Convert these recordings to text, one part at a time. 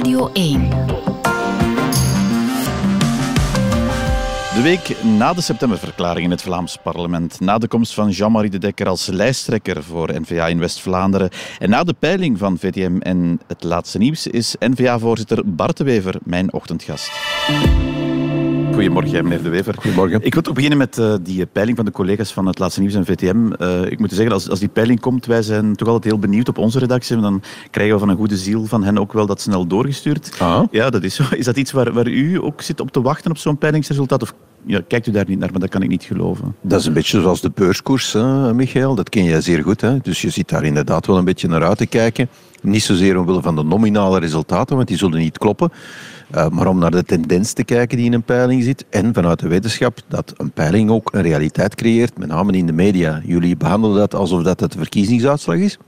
Radio 1. De week na de septemberverklaring in het Vlaams parlement, na de komst van Jean-Marie de Dekker als lijsttrekker voor N-VA in West-Vlaanderen en na de peiling van VTM en het laatste nieuws, is N-VA-voorzitter Bart de Wever mijn ochtendgast. Goedemorgen, meneer De Wever. Goedemorgen. Ik wil toch beginnen met uh, die peiling van de collega's van het laatste nieuws en VTM. Uh, ik moet zeggen, als, als die peiling komt, wij zijn toch altijd heel benieuwd op onze redactie. En dan krijgen we van een goede ziel van hen ook wel dat snel doorgestuurd. Ah. Ja, dat is zo. Is dat iets waar, waar u ook zit op te wachten op zo'n peilingsresultaat? Of ja, kijkt u daar niet naar, maar dat kan ik niet geloven. Dat is een beetje zoals de beurskoers, hè, Michael. Dat ken jij zeer goed. Hè? Dus je zit daar inderdaad wel een beetje naar uit te kijken. Niet zozeer omwille van de nominale resultaten, want die zullen niet kloppen. Uh, maar om naar de tendens te kijken die in een peiling zit. En vanuit de wetenschap dat een peiling ook een realiteit creëert, met name in de media. Jullie behandelen dat alsof dat het verkiezingsuitslag is.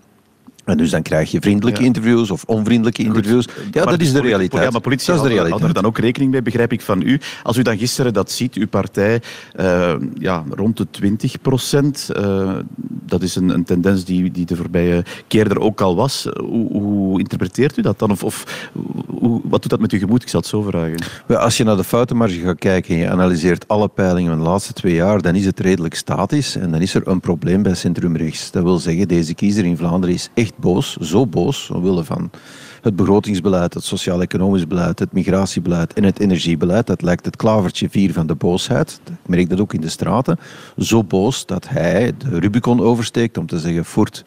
En dus dan krijg je vriendelijke interviews of onvriendelijke interviews. Ja, dat is de realiteit. Ja, maar politie dat is de houden- houden er realiteit. dan ook rekening mee, begrijp ik van u. Als u dan gisteren dat ziet, uw partij eh, ja, rond de 20 procent, eh, dat is een, een tendens die, die de voorbije keer er ook al was. Hoe, hoe interpreteert u dat dan? Of, of wat doet dat met uw gemoed? Ik zal het zo vragen. Als je naar de foutenmarge gaat kijken en je analyseert alle peilingen van de laatste twee jaar, dan is het redelijk statisch en dan is er een probleem bij centrumrechts. Dat wil zeggen, deze kiezer in Vlaanderen is echt boos, zo boos, omwille van het begrotingsbeleid, het sociaal-economisch beleid, het migratiebeleid en het energiebeleid. Dat lijkt het klavertje vier van de boosheid. Ik merk dat ook in de straten. Zo boos dat hij de Rubicon oversteekt om te zeggen voort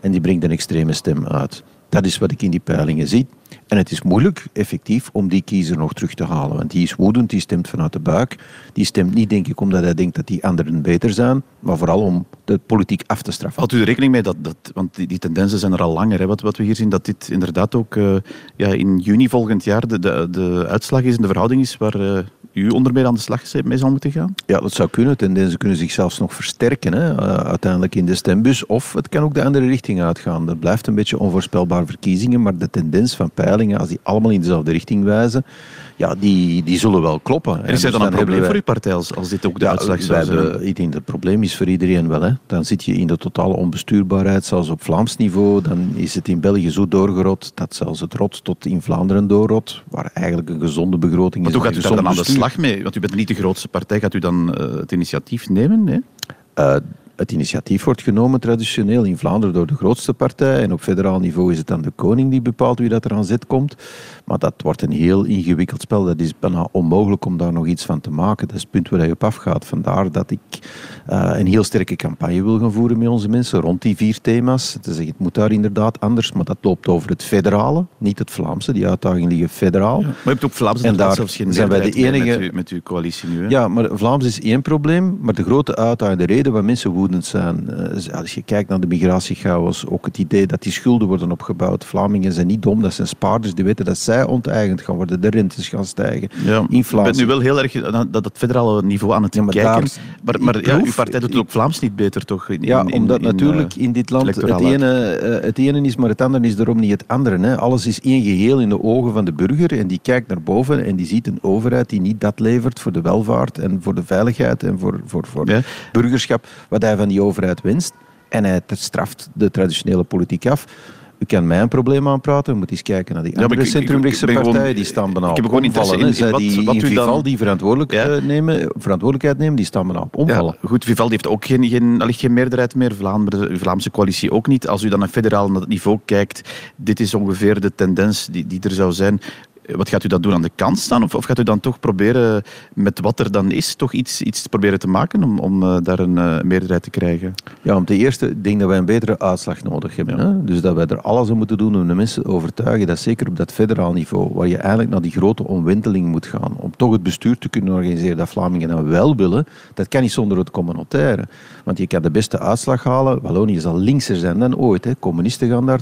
en die brengt een extreme stem uit. Dat is wat ik in die peilingen zie. En het is moeilijk, effectief, om die kiezer nog terug te halen. Want die is woedend, die stemt vanuit de buik. Die stemt niet, denk ik, omdat hij denkt dat die anderen beter zijn, maar vooral om de politiek af te straffen. Houdt u er rekening mee dat, dat want die, die tendensen zijn er al langer, hè, wat, wat we hier zien, dat dit inderdaad ook eh, ja, in juni volgend jaar de, de, de uitslag is en de verhouding is waar eh, u onder meer aan de slag mee zal moeten gaan? Ja, dat zou kunnen. Tendensen kunnen zich zelfs nog versterken, hè, uh, uiteindelijk in de stembus. Of het kan ook de andere richting uitgaan. Dat blijft een beetje onvoorspelbaar verkiezingen, maar de tendens van peilingen, als die allemaal in dezelfde richting wijzen, ja, die, die zullen wel kloppen. En is er dus dan een probleem voor uw partij als, als dit ook de Ja, uitslag zou zijn? ik denk dat het probleem is voor iedereen wel. Hè. Dan zit je in de totale onbestuurbaarheid, zelfs op Vlaams niveau. Dan is het in België zo doorgerot dat zelfs het rot tot in Vlaanderen doorrot, waar eigenlijk een gezonde begroting Maar is. hoe gaat een u daar dan aan de slag mee? Want u bent niet de grootste partij. Gaat u dan eh, het initiatief nemen? Nee? Eh, het initiatief wordt genomen traditioneel in Vlaanderen door de grootste partij. En op federaal niveau is het dan de koning die bepaalt wie dat er aan zet komt. Maar dat wordt een heel ingewikkeld spel. Dat is bijna onmogelijk om daar nog iets van te maken. Dat is het punt waar je op afgaat. Vandaar dat ik eh, een heel sterke campagne wil gaan voeren met onze mensen rond die vier thema's. Te zeggen, het moet daar inderdaad anders, maar dat loopt over het federale, niet het Vlaamse. Die uitdagingen liggen federaal. Maar u hebt ook Vlaams En daar zelfs geen zijn wij de enige- met, uw, met uw coalitie nu. Hè? Ja, maar Vlaams is één probleem, maar de grote uitdaging, de reden waar mensen woedend zijn, eh, als je kijkt naar de migratiechaos, ook het idee dat die schulden worden opgebouwd. Vlamingen zijn niet dom, dat zijn spaarders, die weten dat zij onteigend gaan worden, de rentes gaan stijgen. Ja, ik Inflatie. ben nu wel heel erg aan dat, dat federale niveau aan het Ja, maar kijken. daar- maar maar ik ja, uw partij doet het ook Vlaams niet beter, toch? In, Ja, in- omdat in, natuurlijk eh, in dit land het ene, eh, het ene is, maar het andere is daarom niet het andere. Hè. Alles is één geheel in de ogen van de burger en die kijkt naar boven en die ziet een overheid die niet dat levert voor de welvaart en voor de veiligheid en voor, voor, voor Ja. burgerschap wat hij van die overheid wenst. En hij straft de traditionele politiek af. U kan mij een probleem aanpraten. We moeten eens kijken naar die andere ik- ik- centrumrechtse ik ben gewoon- partijen. Die staan bijna ik heb gewoon interesse in- in Zij wat- die wat in u dan- verantwoordelijk, Ja. eh, nemen, verantwoordelijkheid nemen, die staan bijna op omvallen. Ja, goed, Vivaldi heeft ook geen, geen, allicht geen meerderheid meer. Vlaanderen, de Vlaamse coalitie ook niet. Als u dan naar federaal niveau kijkt, dit is ongeveer de tendens die, die er zou zijn. Wat gaat u dan doen aan de kant staan? Of, of gaat u dan toch proberen, met wat er dan is, toch iets, iets te proberen te maken om, om eh, daar een eh, meerderheid te krijgen? Ja, om te eerste, ik denk dat wij een betere uitslag nodig hebben. Hè? Dus dat wij er alles aan moeten doen om de mensen te overtuigen dat zeker op dat federaal niveau, waar je eigenlijk naar die grote omwenteling moet gaan, om toch het bestuur te kunnen organiseren dat Vlamingen dan wel willen, dat kan niet zonder het communautaire. Want je kan de beste uitslag halen. Wallonië zal linkser zijn dan ooit. Hè? Communisten gaan daar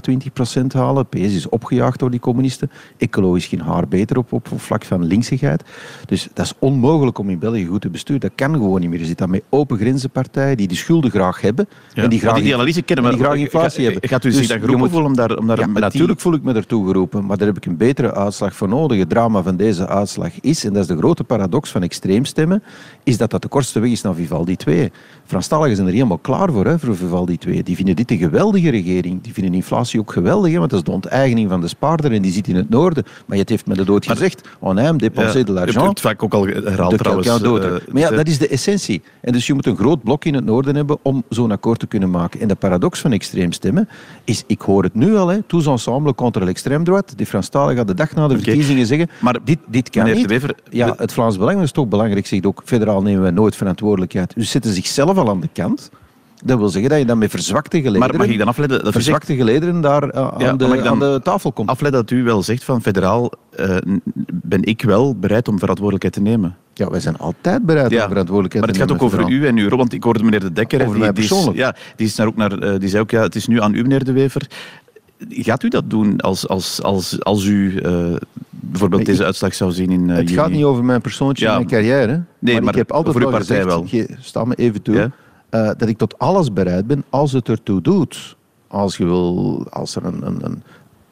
20% halen. PS is opgejaagd door die communisten. Ecologisch geen haar haar beter op, op, vlak van linksigheid. Dus dat is onmogelijk om in België goed te besturen. Dat kan gewoon niet meer. Je zit dan met open grenzenpartijen die de schulden graag hebben. en die, graag, die, die analyse kennen, maar die graag inflatie hebben. Gaat u zich dus dan geroepen voelen om daar, om daar ja, Natuurlijk voel ik me ertoe geroepen, maar daar heb ik een betere uitslag voor nodig. Het drama van deze uitslag is, en dat is de grote paradox van extreemstemmen, is dat dat de kortste weg is naar Vivaldi 2. Franstaligen zijn er helemaal klaar voor, hè, voor Vivaldi 2. Die vinden dit een geweldige regering. Die vinden inflatie ook geweldig, hè, want dat is de onteigening van de spaarder en die zit in het noorden. Maar je heeft met de dood gezegd, on aime dépenser de l'argent. Je hebt vaak ook al herhaald trouwens. Uh, maar ja, dat is de essentie. En dus je moet een groot blok in het noorden hebben om zo'n akkoord te kunnen maken. En de paradox van extreemstemmen is, ik hoor het nu al, hè, tous ensemble contre l'extrême droite. Die Franstaligen gaan de dag na de verkiezingen zeggen, maar dit, dit kan niet. Wever, ja, het Vlaams Belang is toch belangrijk, zegt ook, federaal nemen wij nooit verantwoordelijkheid. Dus zetten zichzelf al aan de kant. Dat wil zeggen dat je dan met verzwakte gelederen, maar mag ik dan afleiden dat verzwakte gelederen daar uh, aan, de, aan, de, tafel komt. Afleiden dat u wel zegt van federaal uh, ben ik wel bereid om verantwoordelijkheid te nemen. Ja, wij zijn altijd bereid om verantwoordelijkheid te nemen. Maar het gaat ook over u en uw rol, want ik hoorde meneer De Dekker... Over die, mij persoonlijk. Die, ja, die, is daar ook naar, uh, die zei ook, ja, het is nu aan u, meneer De Wever. Gaat u dat doen als, als, als, als u bijvoorbeeld deze uitslag zou zien in Het gaat niet over mijn persoontje en mijn carrière. Nee, maar, maar ik heb altijd voor uw partij gezegd, wel. sta me even toe... Ja? Uh, dat ik tot alles bereid ben als het ertoe doet. Als, je wil, als er een, een, een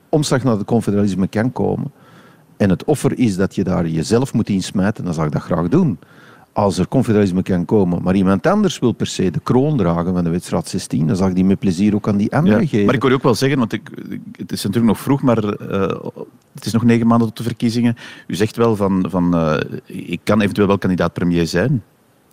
omslag naar het confederalisme kan komen en het offer is dat je daar jezelf moet insmijten, dan zal ik dat graag doen. Als er confederalisme kan komen, maar iemand anders wil per se de kroon dragen van de wedstrijd 16, dan zal ik die met plezier ook aan die anderen ja, geven. Maar ik wil je ook wel zeggen, want ik, het is natuurlijk nog vroeg, maar uh, het is nog negen maanden tot de verkiezingen. U zegt wel van, van uh, ik kan eventueel wel kandidaat premier zijn.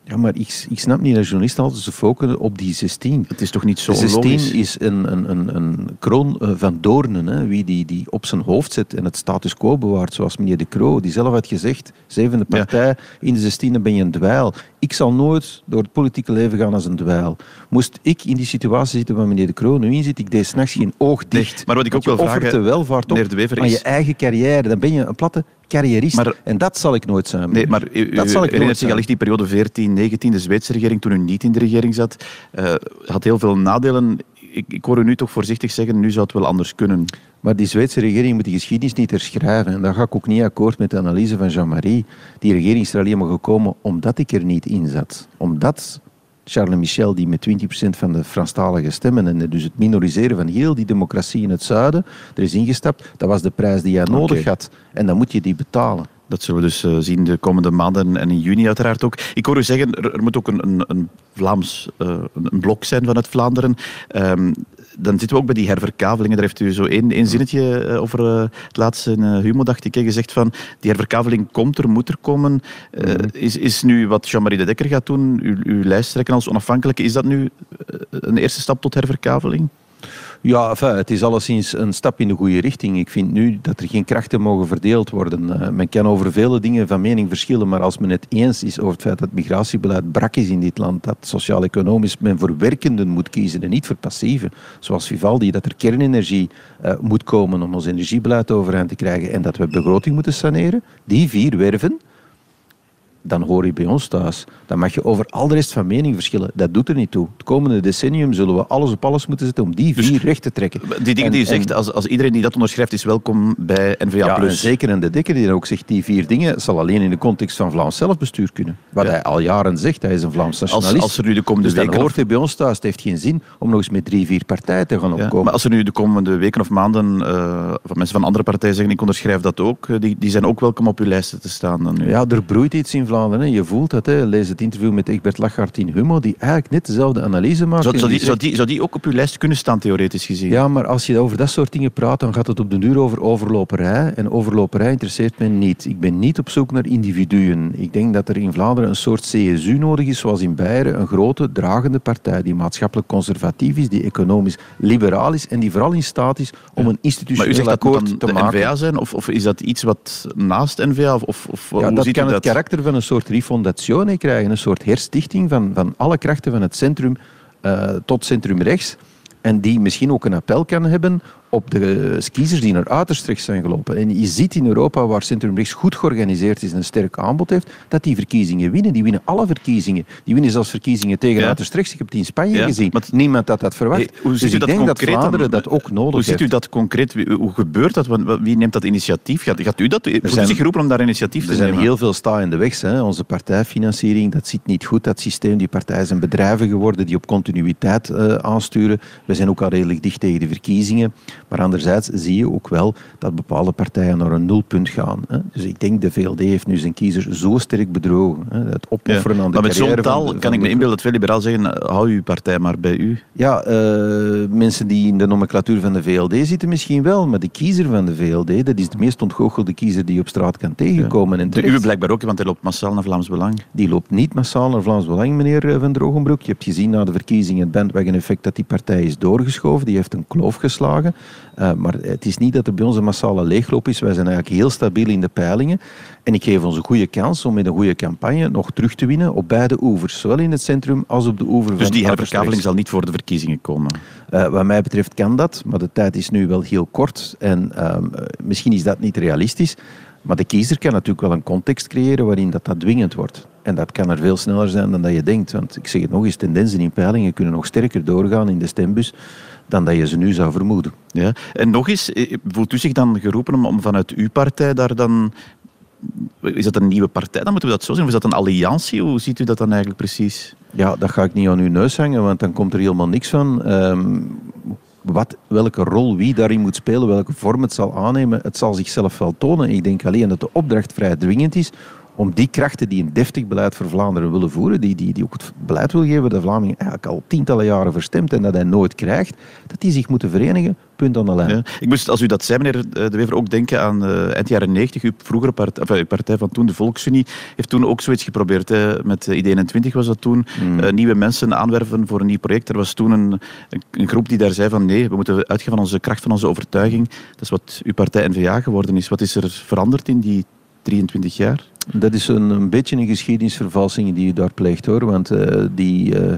Ja, maar ik, ik snap niet dat journalisten altijd ze focussen op die 16. Het is toch niet zo 16 is een, een, een, een kroon eh, van doornen. Hè. Wie die, die op zijn hoofd zet en het status quo bewaart, zoals meneer De Croo, die zelf had gezegd, zevende partij, in de 16e ben je een dweil. Ik zal nooit door het politieke leven gaan als een dweil. Moest ik in die situatie zitten waar meneer De Croo nu in zit, ik deed s'nachts geen oog dicht. maar wat ik ook wil vragen, de welvaart op de Wever, aan je eigen carrière. Dan ben je een platte carrierist. Maar, en dat zal ik nooit zijn. Nee, maar u, dat zal ik herinnert zich allicht die periode 14, 19, de Zweedse regering, toen u niet in de regering zat, uh, had heel veel nadelen. Ik, ik hoor u nu toch voorzichtig zeggen, nu zou het wel anders kunnen. Maar die Zweedse regering moet die geschiedenis niet herschrijven. En daar ga ik ook niet akkoord met de analyse van Jean-Marie. Die regering is er alleen maar gekomen omdat ik er niet in zat. Omdat Charles Michel, die met 20% van de Franstalige stemmen en dus het minoriseren van heel die democratie in het zuiden, er is ingestapt. Dat was de prijs die hij nodig had. En dan moet je die betalen. Dat zullen we dus uh, zien de komende maanden en in juni uiteraard ook. Ik hoor u zeggen, er, moet ook een, een, een Vlaams uh, een blok zijn vanuit Vlaanderen. Um, dan zitten we ook bij die herverkavelingen. Daar heeft u zo één, één zinnetje uh, over het laatste in Humo, dacht ik, gezegd van die herverkaveling komt er, moet er komen. Mm -hmm. is, is nu wat Jean-Marie de Dekker gaat doen, uw, uw lijst trekken als onafhankelijke, is dat nu een eerste stap tot herverkaveling? Ja, het is alleszins een stap in de goede richting. Ik vind nu dat er geen krachten mogen verdeeld worden. Uh, men kan over vele dingen van mening verschillen, maar als men het eens is over het feit dat migratiebeleid brak is in dit land, dat sociaal-economisch men voor werkenden moet kiezen en niet voor passieven, zoals Vivaldi, dat er kernenergie uh, moet komen om ons energiebeleid overeind te krijgen en dat we begroting moeten saneren, die vier werven, dan hoor je bij ons thuis. Dan mag je over al de rest van mening verschillen. Dat doet er niet toe. Het komende decennium zullen we alles op alles moeten zetten om die dus vier dus, recht te trekken. Die dingen die u zegt, als, als iedereen die dat onderschrijft, is welkom bij NVA+. Ja, en zeker en de Dekker die ook zegt, die vier dingen zal alleen in de context van Vlaams zelfbestuur kunnen. Wat ja. hij al jaren zegt, hij is een Vlaams nationalist. Als, als er nu de komende dus weken... dan hoort hij bij ons thuis, het heeft geen zin om nog eens met drie, vier partijen te gaan opkomen. Ja, maar als er nu de komende weken of maanden uh, van mensen van andere partijen zeggen, ik onderschrijf dat ook, die, die zijn ook welkom op uw lijsten te staan. Dan nu. Ja, er broeit iets in Vlaanderen. Je voelt dat. Hè. Lees het interview met Egbert Lachart in Humo, die eigenlijk net dezelfde analyse maakt. Zou, zou, die, zou, die, zou die ook op uw lijst kunnen staan, theoretisch gezien? Ja, maar als je over dat soort dingen praat, dan gaat het op de duur over overloperij. En overloperij interesseert mij niet. Ik ben niet op zoek naar individuen. Ik denk dat er in Vlaanderen een soort CSU nodig is, zoals in Beieren, een grote, dragende partij die maatschappelijk conservatief is, die economisch liberaal is en die vooral in staat is om een institutioneel akkoord te de maken. NVA zijn? Of, of, is dat iets wat naast NVA? Of, of, ja, dat kan u het karakter van een soort rifondatione krijgen, een soort herstichting van, van alle krachten van het centrum tot centrum rechts. En die misschien ook een appel kan hebben op de kiezers die naar uiterst rechts zijn gelopen. En je ziet in Europa, waar centrum-rechts goed georganiseerd is en een sterk aanbod heeft, dat die verkiezingen winnen. Die winnen alle verkiezingen. Die winnen zelfs verkiezingen tegen ja. uiterst rechts. Ik heb die in Spanje gezien. Maar Niemand had dat verwacht. Hey, hoe dus ik dat denk dat Vlaanderen dat ook nodig heeft. Hoe ziet u dat concreet? Hoe gebeurt dat? Wie neemt dat initiatief? Gaat, gaat u dat? Er zijn, zich geroepen om daar initiatief te nemen? Er zijn heel veel sta in de weg. Hè. Onze partijfinanciering, dat ziet niet goed, dat systeem. Die partijen zijn bedrijven geworden die op continuïteit uh, aansturen. We zijn ook al redelijk dicht tegen de verkiezingen. Maar anderzijds zie je ook wel dat bepaalde partijen naar een nulpunt gaan. Hè. Dus ik denk de VLD heeft nu zijn kiezers zo sterk bedrogen. Hè. Het opofferen aan de Maar met zo'n taal kan ik me inbeelden dat veel liberaal zeggen, hou uw partij maar bij u. Ja, uh, mensen die in de nomenclatuur van de VLD zitten misschien wel, maar de kiezer van de VLD, dat is de meest ontgoochelde kiezer die je op straat kan tegenkomen. Ja. En de uwe blijkbaar ook, want hij loopt massaal naar Vlaams Belang. Die loopt niet massaal naar Vlaams Belang, meneer eh, Van Drogenbroek. Je hebt gezien na de verkiezingen het bandwagon-effect dat die partij is doorgeschoven. Die heeft een kloof geslagen. Uh, maar het is niet dat er bij ons een massale leegloop is. Wij zijn eigenlijk heel stabiel in de peilingen. En ik geef ons een goede kans om met een goede campagne nog terug te winnen op beide oevers. Zowel in het centrum als op de oever dus die herverkaveling zal niet voor de verkiezingen komen? Uh, wat mij betreft kan dat, maar de tijd is nu wel heel kort. En uh, misschien is dat niet realistisch. Maar de kiezer kan natuurlijk wel een context creëren waarin dat, dat dwingend wordt. En dat kan er veel sneller zijn dan dat je denkt. Want ik zeg het nog eens, tendensen in peilingen kunnen nog sterker doorgaan in de stembus dan dat je ze nu zou vermoeden. Ja. En nog eens, eh, voelt u zich dan geroepen om, vanuit uw partij daar dan... Is dat een nieuwe partij? Dan moeten we dat zo zien. Of is dat een alliantie? Hoe ziet u dat dan eigenlijk precies? Ja, dat ga ik niet aan uw neus hangen, want dan komt er helemaal niks van. Um, wat, welke rol wie daarin moet spelen, welke vorm het zal aannemen, het zal zichzelf wel tonen. Ik denk alleen dat de opdracht vrij dwingend is om die krachten die een deftig beleid voor Vlaanderen willen voeren, die, die, die ook het beleid wil geven dat Vlamingen eigenlijk al tientallen jaren verstemt en dat hij nooit krijgt, dat die zich moeten verenigen, punt aan de lijn. Ja. Ik moest, als u dat zei, meneer De Wever, ook denken aan uh, eind jaren 90. Uw vroegere partij, enfin, uw partij van toen, de Volksunie, heeft toen ook zoiets geprobeerd. Hè. Met ID21 was dat toen. Mm. Uh, nieuwe mensen aanwerven voor een nieuw project. Er was toen een, een, groep die daar zei van nee, we moeten uitgaan van onze kracht, van onze overtuiging. Dat is wat uw partij N-VA geworden is. Wat is er veranderd in die 23 jaar? Dat is een, een beetje een geschiedenisvervalsing die je daar pleegt hoor. Want uh, die, uh,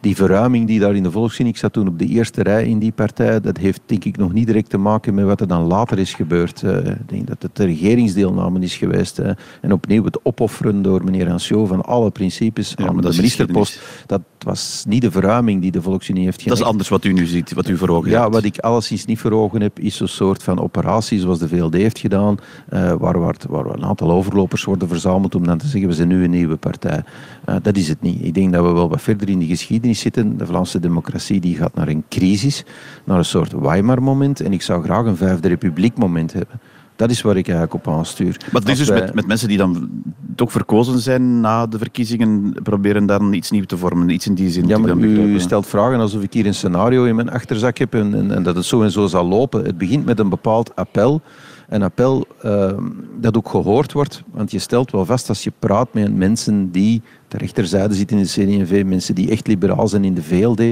die verruiming die daar in de Volksunie, ik zat toen op de eerste rij in die partij, dat heeft denk ik nog niet direct te maken met wat er dan later is gebeurd. Uh, ik denk dat het de regeringsdeelname is geweest. en opnieuw het opofferen door meneer Hansjo van alle principes ja, aan de ministerpost. Dat was niet de verruiming die de Volksunie heeft gedaan. Dat is anders wat u nu ziet, wat u voor ogen ja, hebt. wat ik alleszins niet voor ogen heb, is een soort van operatie zoals de VLD heeft gedaan, uh, waar, waar, waar, een aantal overlopers worden verzameld om dan te zeggen we zijn nu een nieuwe partij. Uh, dat is het niet. Ik denk dat we wel wat verder in de geschiedenis zitten. De Vlaamse democratie die gaat naar een crisis, naar een soort Weimar-moment en ik zou graag een vijfde republiek-moment hebben. Dat is waar ik eigenlijk op aanstuur. Maar het is dus met, met mensen die dan toch verkozen zijn na de verkiezingen, proberen dan iets nieuws te vormen, iets in die zin. Ja, maar u stelt vragen alsof ik hier een scenario in mijn achterzak heb en, en, en dat het zo en zo zal lopen. Het begint met een bepaald appel. Een appel uh, dat ook gehoord wordt, want je stelt wel vast als je praat met mensen die ter rechterzijde zitten in de CD&V, mensen die echt liberaal zijn in de VLD,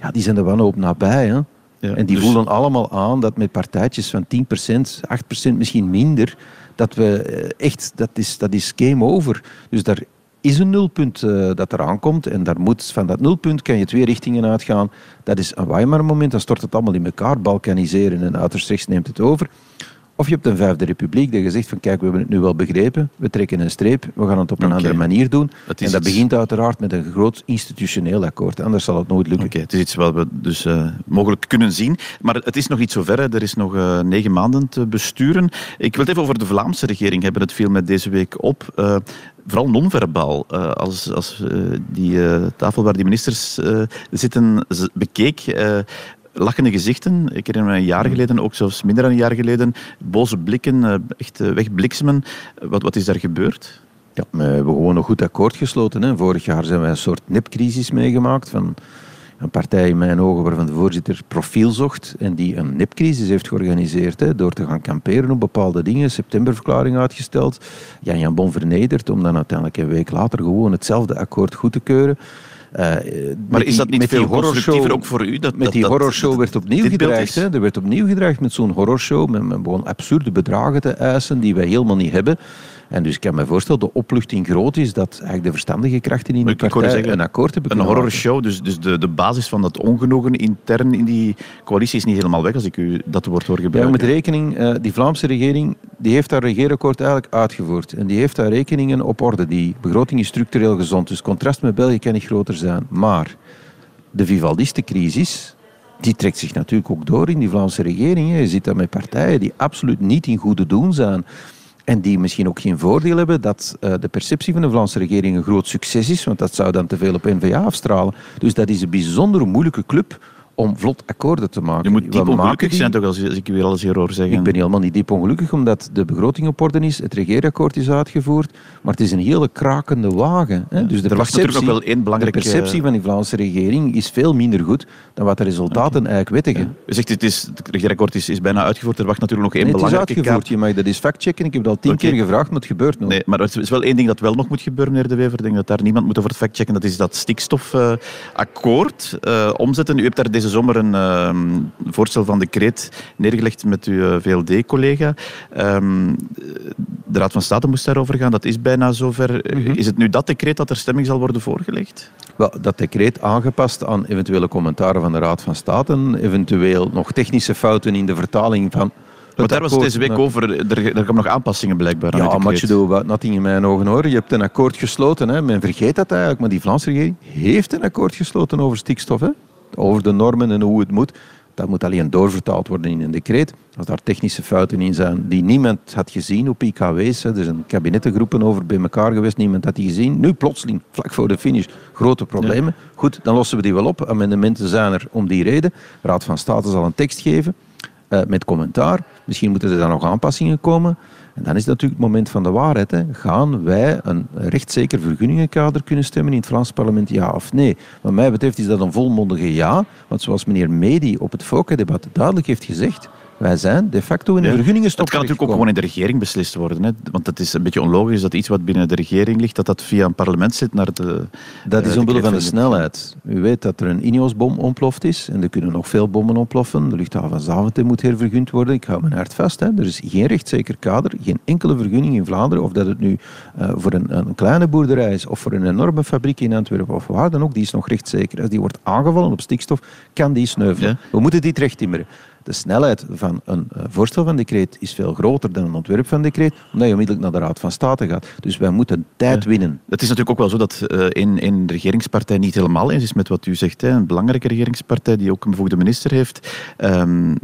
ja, die zijn er wel op nabij. Hè? Ja, en die dus... voelen allemaal aan dat met partijtjes van 10%, 8% misschien minder, dat we eh, echt, dat is, dat is game over. Dus daar is een nulpunt uh, dat eraan komt. En daar moet, van dat nulpunt kan je twee richtingen uitgaan. Dat is een Weimar-moment, dan stort het allemaal in elkaar, balkaniseren en uiterst rechts neemt het over. Of je hebt een vijfde republiek dat je zegt van kijk, we hebben het nu wel begrepen, we trekken een streep, we gaan het op een okay. andere manier doen. Dat en dat begint uiteraard met een groot institutioneel akkoord, anders zal het nooit lukken. Oké, het is iets wat we dus uh, mogelijk kunnen zien. Maar het is nog iets zover, hè. er is nog uh, negen maanden te besturen. Ik wil het even over de Vlaamse regering hebben, het viel met deze week op. Uh, vooral non-verbaal. Uh, als als uh, die uh, tafel waar die ministers zitten bekeek, lachende gezichten. Ik herinner me een jaar hmm. geleden, ook zelfs minder dan een jaar geleden, boze blikken, eh, echt eh, wegbliksemen. Wat, wat is daar gebeurd? Ja, we hebben gewoon een goed akkoord gesloten. Hè. Vorig jaar zijn wij een soort nepcrisis meegemaakt van een partij in mijn ogen waarvan de voorzitter profiel zocht en die een nepcrisis heeft georganiseerd hè, door te gaan kamperen op bepaalde dingen, septemberverklaring uitgesteld, Jan Jan Bon vernederd om dan uiteindelijk een week later gewoon hetzelfde akkoord goed te keuren. Uh, maar is dat niet veel constructiever ook voor u? Dat, met die horrorshow werd opnieuw gedreigd. Er werd opnieuw gedreigd met zo'n horrorshow, met, met gewoon absurde bedragen te eisen die wij helemaal niet hebben. En dus ik kan me voorstellen, de opluchting groot is dat eigenlijk de verstandige krachten in de partij zeggen, een akkoord hebben Een horrorshow, dus, dus de, de basis van dat ongenoegen intern in die coalitie is niet helemaal weg, als ik u dat woord hoor gebruiken. Ja, met rekening, uh, die Vlaamse regering die heeft haar regeerakkoord eigenlijk uitgevoerd. En die heeft haar rekeningen op orde. Die begroting is structureel gezond, dus contrast met België kan niet groter zijn. Maar de Vivaldistencrisis, die trekt zich natuurlijk ook door in die Vlaamse regering. Je ziet dat met partijen die absoluut niet in goede doen zijn. En die misschien ook geen voordeel hebben dat uh, de perceptie van de Vlaamse regering een groot succes is, want dat zou dan te veel op N-VA afstralen. Dus dat is een bijzonder moeilijke club om vlot akkoorden te maken. Je moet diep ongelukkig zijn toch, als ik u weer alles hier hoor zeggen. Ik ben helemaal niet diep ongelukkig, omdat de begroting op orde is, het regeerakkoord is uitgevoerd, maar het is een hele krakende wagen. Hè? Dus de er was natuurlijk nog wel één belangrijke... De perceptie van die Vlaamse regering is veel minder goed dan wat de resultaten okay. eigenlijk wettigen. Ja. U zegt, het, is, het regeerakkoord is, is bijna uitgevoerd, er wacht natuurlijk nog één nee, belangrijke het is uitgevoerd, je mag dat eens factchecken. Ik heb het al tien okay. keer gevraagd, maar het gebeurt nog. Nee, maar er is wel één ding dat wel nog moet gebeuren, meneer De Wever. Ik denk dat daar niemand moet over het factchecken. Dat is dat stikstofakkoord uh, omzetten. U hebt daar deze zomer een... Um, voorstel van decreet neergelegd met uw eh, VLD-collega. Um, de Raad van State moest daarover gaan. Dat is bijna zover. Mm -hmm. Is het nu dat decreet dat er stemming zal worden voorgelegd? Wel, dat decreet aangepast aan eventuele commentaren van de Raad van State, eventueel nog technische fouten in de vertaling van maar daar was het deze week over. Er, er komen nog aanpassingen blijkbaar. Ja, maar je doet wat nothing in mijn ogen hoor. Je hebt een akkoord gesloten. Hè. Men vergeet dat eigenlijk. Maar die Vlaamse regering heeft een akkoord gesloten over stikstof. Hè over de normen en hoe het moet. Dat moet alleen doorvertaald worden in een decreet. Als daar technische fouten in zijn die niemand had gezien op IKW's, er zijn kabinettengroepen over bij elkaar geweest, niemand had die gezien. Nu plotseling, vlak voor de finish, grote problemen. Ja. Goed, dan lossen we die wel op. Amendementen zijn er om die reden. De Raad van State zal een tekst geven uh, met commentaar. Misschien moeten er dan nog aanpassingen komen. En dan is het natuurlijk het moment van de waarheid. Gaan wij een rechtszeker vergunningenkader kunnen stemmen in het Vlaams parlement, ja of nee? Wat mij betreft is dat een volmondige ja. Want zoals meneer Medi op het FOCA-debat duidelijk heeft gezegd, wij zijn de facto in de ja. vergunningenstop. Dat kan natuurlijk ook gewoon in de regering beslist worden. Hè? Want het is een beetje onlogisch dat iets wat binnen de regering ligt, dat dat via een parlement zit naar de... Dat is omwille van de snelheid. U weet dat er een Ineos-bom ontploft is en er kunnen nog veel bommen ontploffen. De luchthaven van Zaventem moet hervergund worden. Ik hou mijn hart vast. Hè. Er is geen rechtszeker kader, geen enkele vergunning in Vlaanderen, of dat het nu uh, voor een, een, kleine boerderij is of voor een enorme fabriek in Antwerpen of waar dan ook, die is nog rechtszeker. Als die wordt aangevallen op stikstof, kan die sneuvelen. Ja. We moeten die terecht timmeren de snelheid van een voorstel van decreet is veel groter dan een ontwerp van decreet, omdat je onmiddellijk naar de Raad van State gaat. Dus wij moeten tijd winnen. Het is natuurlijk ook wel zo dat uh, een, een regeringspartij niet helemaal eens is met wat u zegt. Hè. Een belangrijke regeringspartij die ook een bevoegde minister heeft. Um,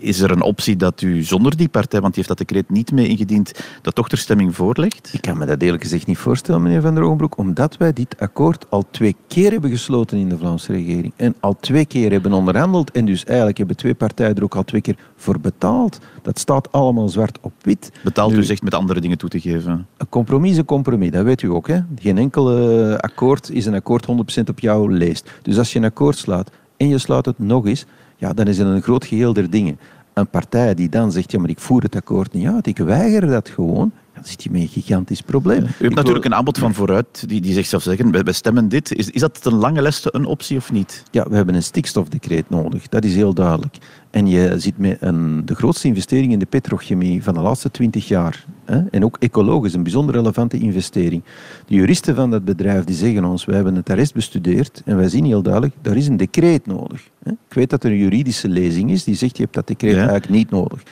is er een optie dat u zonder die partij, want die heeft dat decreet niet mee ingediend, dat toch ter stemming voorlegt? Ik kan me dat eerlijk gezegd niet voorstellen, meneer Van der Ogenbroek, omdat wij dit akkoord al twee keer hebben gesloten in de Vlaamse regering. En al twee keer hebben onderhandeld en dus eigenlijk hebben twee partijen er ook al twee keer voor betaald. Dat staat allemaal zwart op wit. Betaalt nu, u zegt met andere dingen toe te geven? Een compromis is een compromis, dat weet u ook. Hè? Geen enkel akkoord is een akkoord 100% op jouw leest. Dus als je een akkoord slaat en je sluit het nog eens, ja, dan is het een groot geheel der dingen. Een partij die dan zegt, ja, maar ik voer het akkoord niet uit, ik weiger dat gewoon, zit je met een gigantisch probleem. U hebt natuurlijk een aanbod van vooruit, die, die zegt zelf zeggen, wij, stemmen dit. Is, is dat een lange leste een optie of niet? Ja, we hebben een stikstofdecreet nodig, dat is heel duidelijk. En je zit met een, de grootste investering in de petrochemie van de laatste twintig jaar. Hè? En ook ecologisch, een bijzonder relevante investering. De juristen van dat bedrijf die zeggen ons, wij hebben het arrest bestudeerd en wij zien heel duidelijk, daar is een decreet nodig. Hè? Ik weet dat er een juridische lezing is die zegt, je hebt dat decreet ja. eigenlijk niet nodig.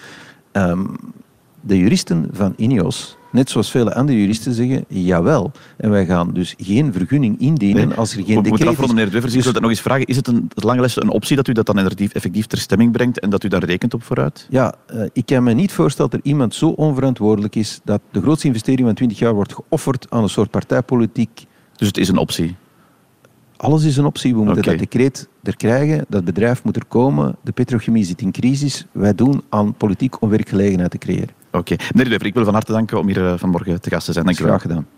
Um, de juristen van INEOS, net zoals vele andere juristen, zeggen jawel. En wij gaan dus geen vergunning indienen nee. als er geen we decreet is. meneer Duvers. Dus... Ik wil dat nog eens vragen. Is het een lange les een optie dat u dat dan effectief ter stemming brengt en dat u daar rekent op vooruit? Ja, uh, ik kan me niet voorstellen dat er iemand zo onverantwoordelijk is dat de grootste investering van 20 jaar wordt geofferd aan een soort partijpolitiek. Dus het is een optie? Alles is een optie. We moeten okay. dat decreet er krijgen. Dat bedrijf moet er komen. De petrochemie zit in crisis. Wij doen aan politiek om werkgelegenheid te creëren. Oké. Okay. Meneer Wever, ik wil van harte danken om hier vanmorgen te gast te zijn. Dank u wel. Graag gedaan.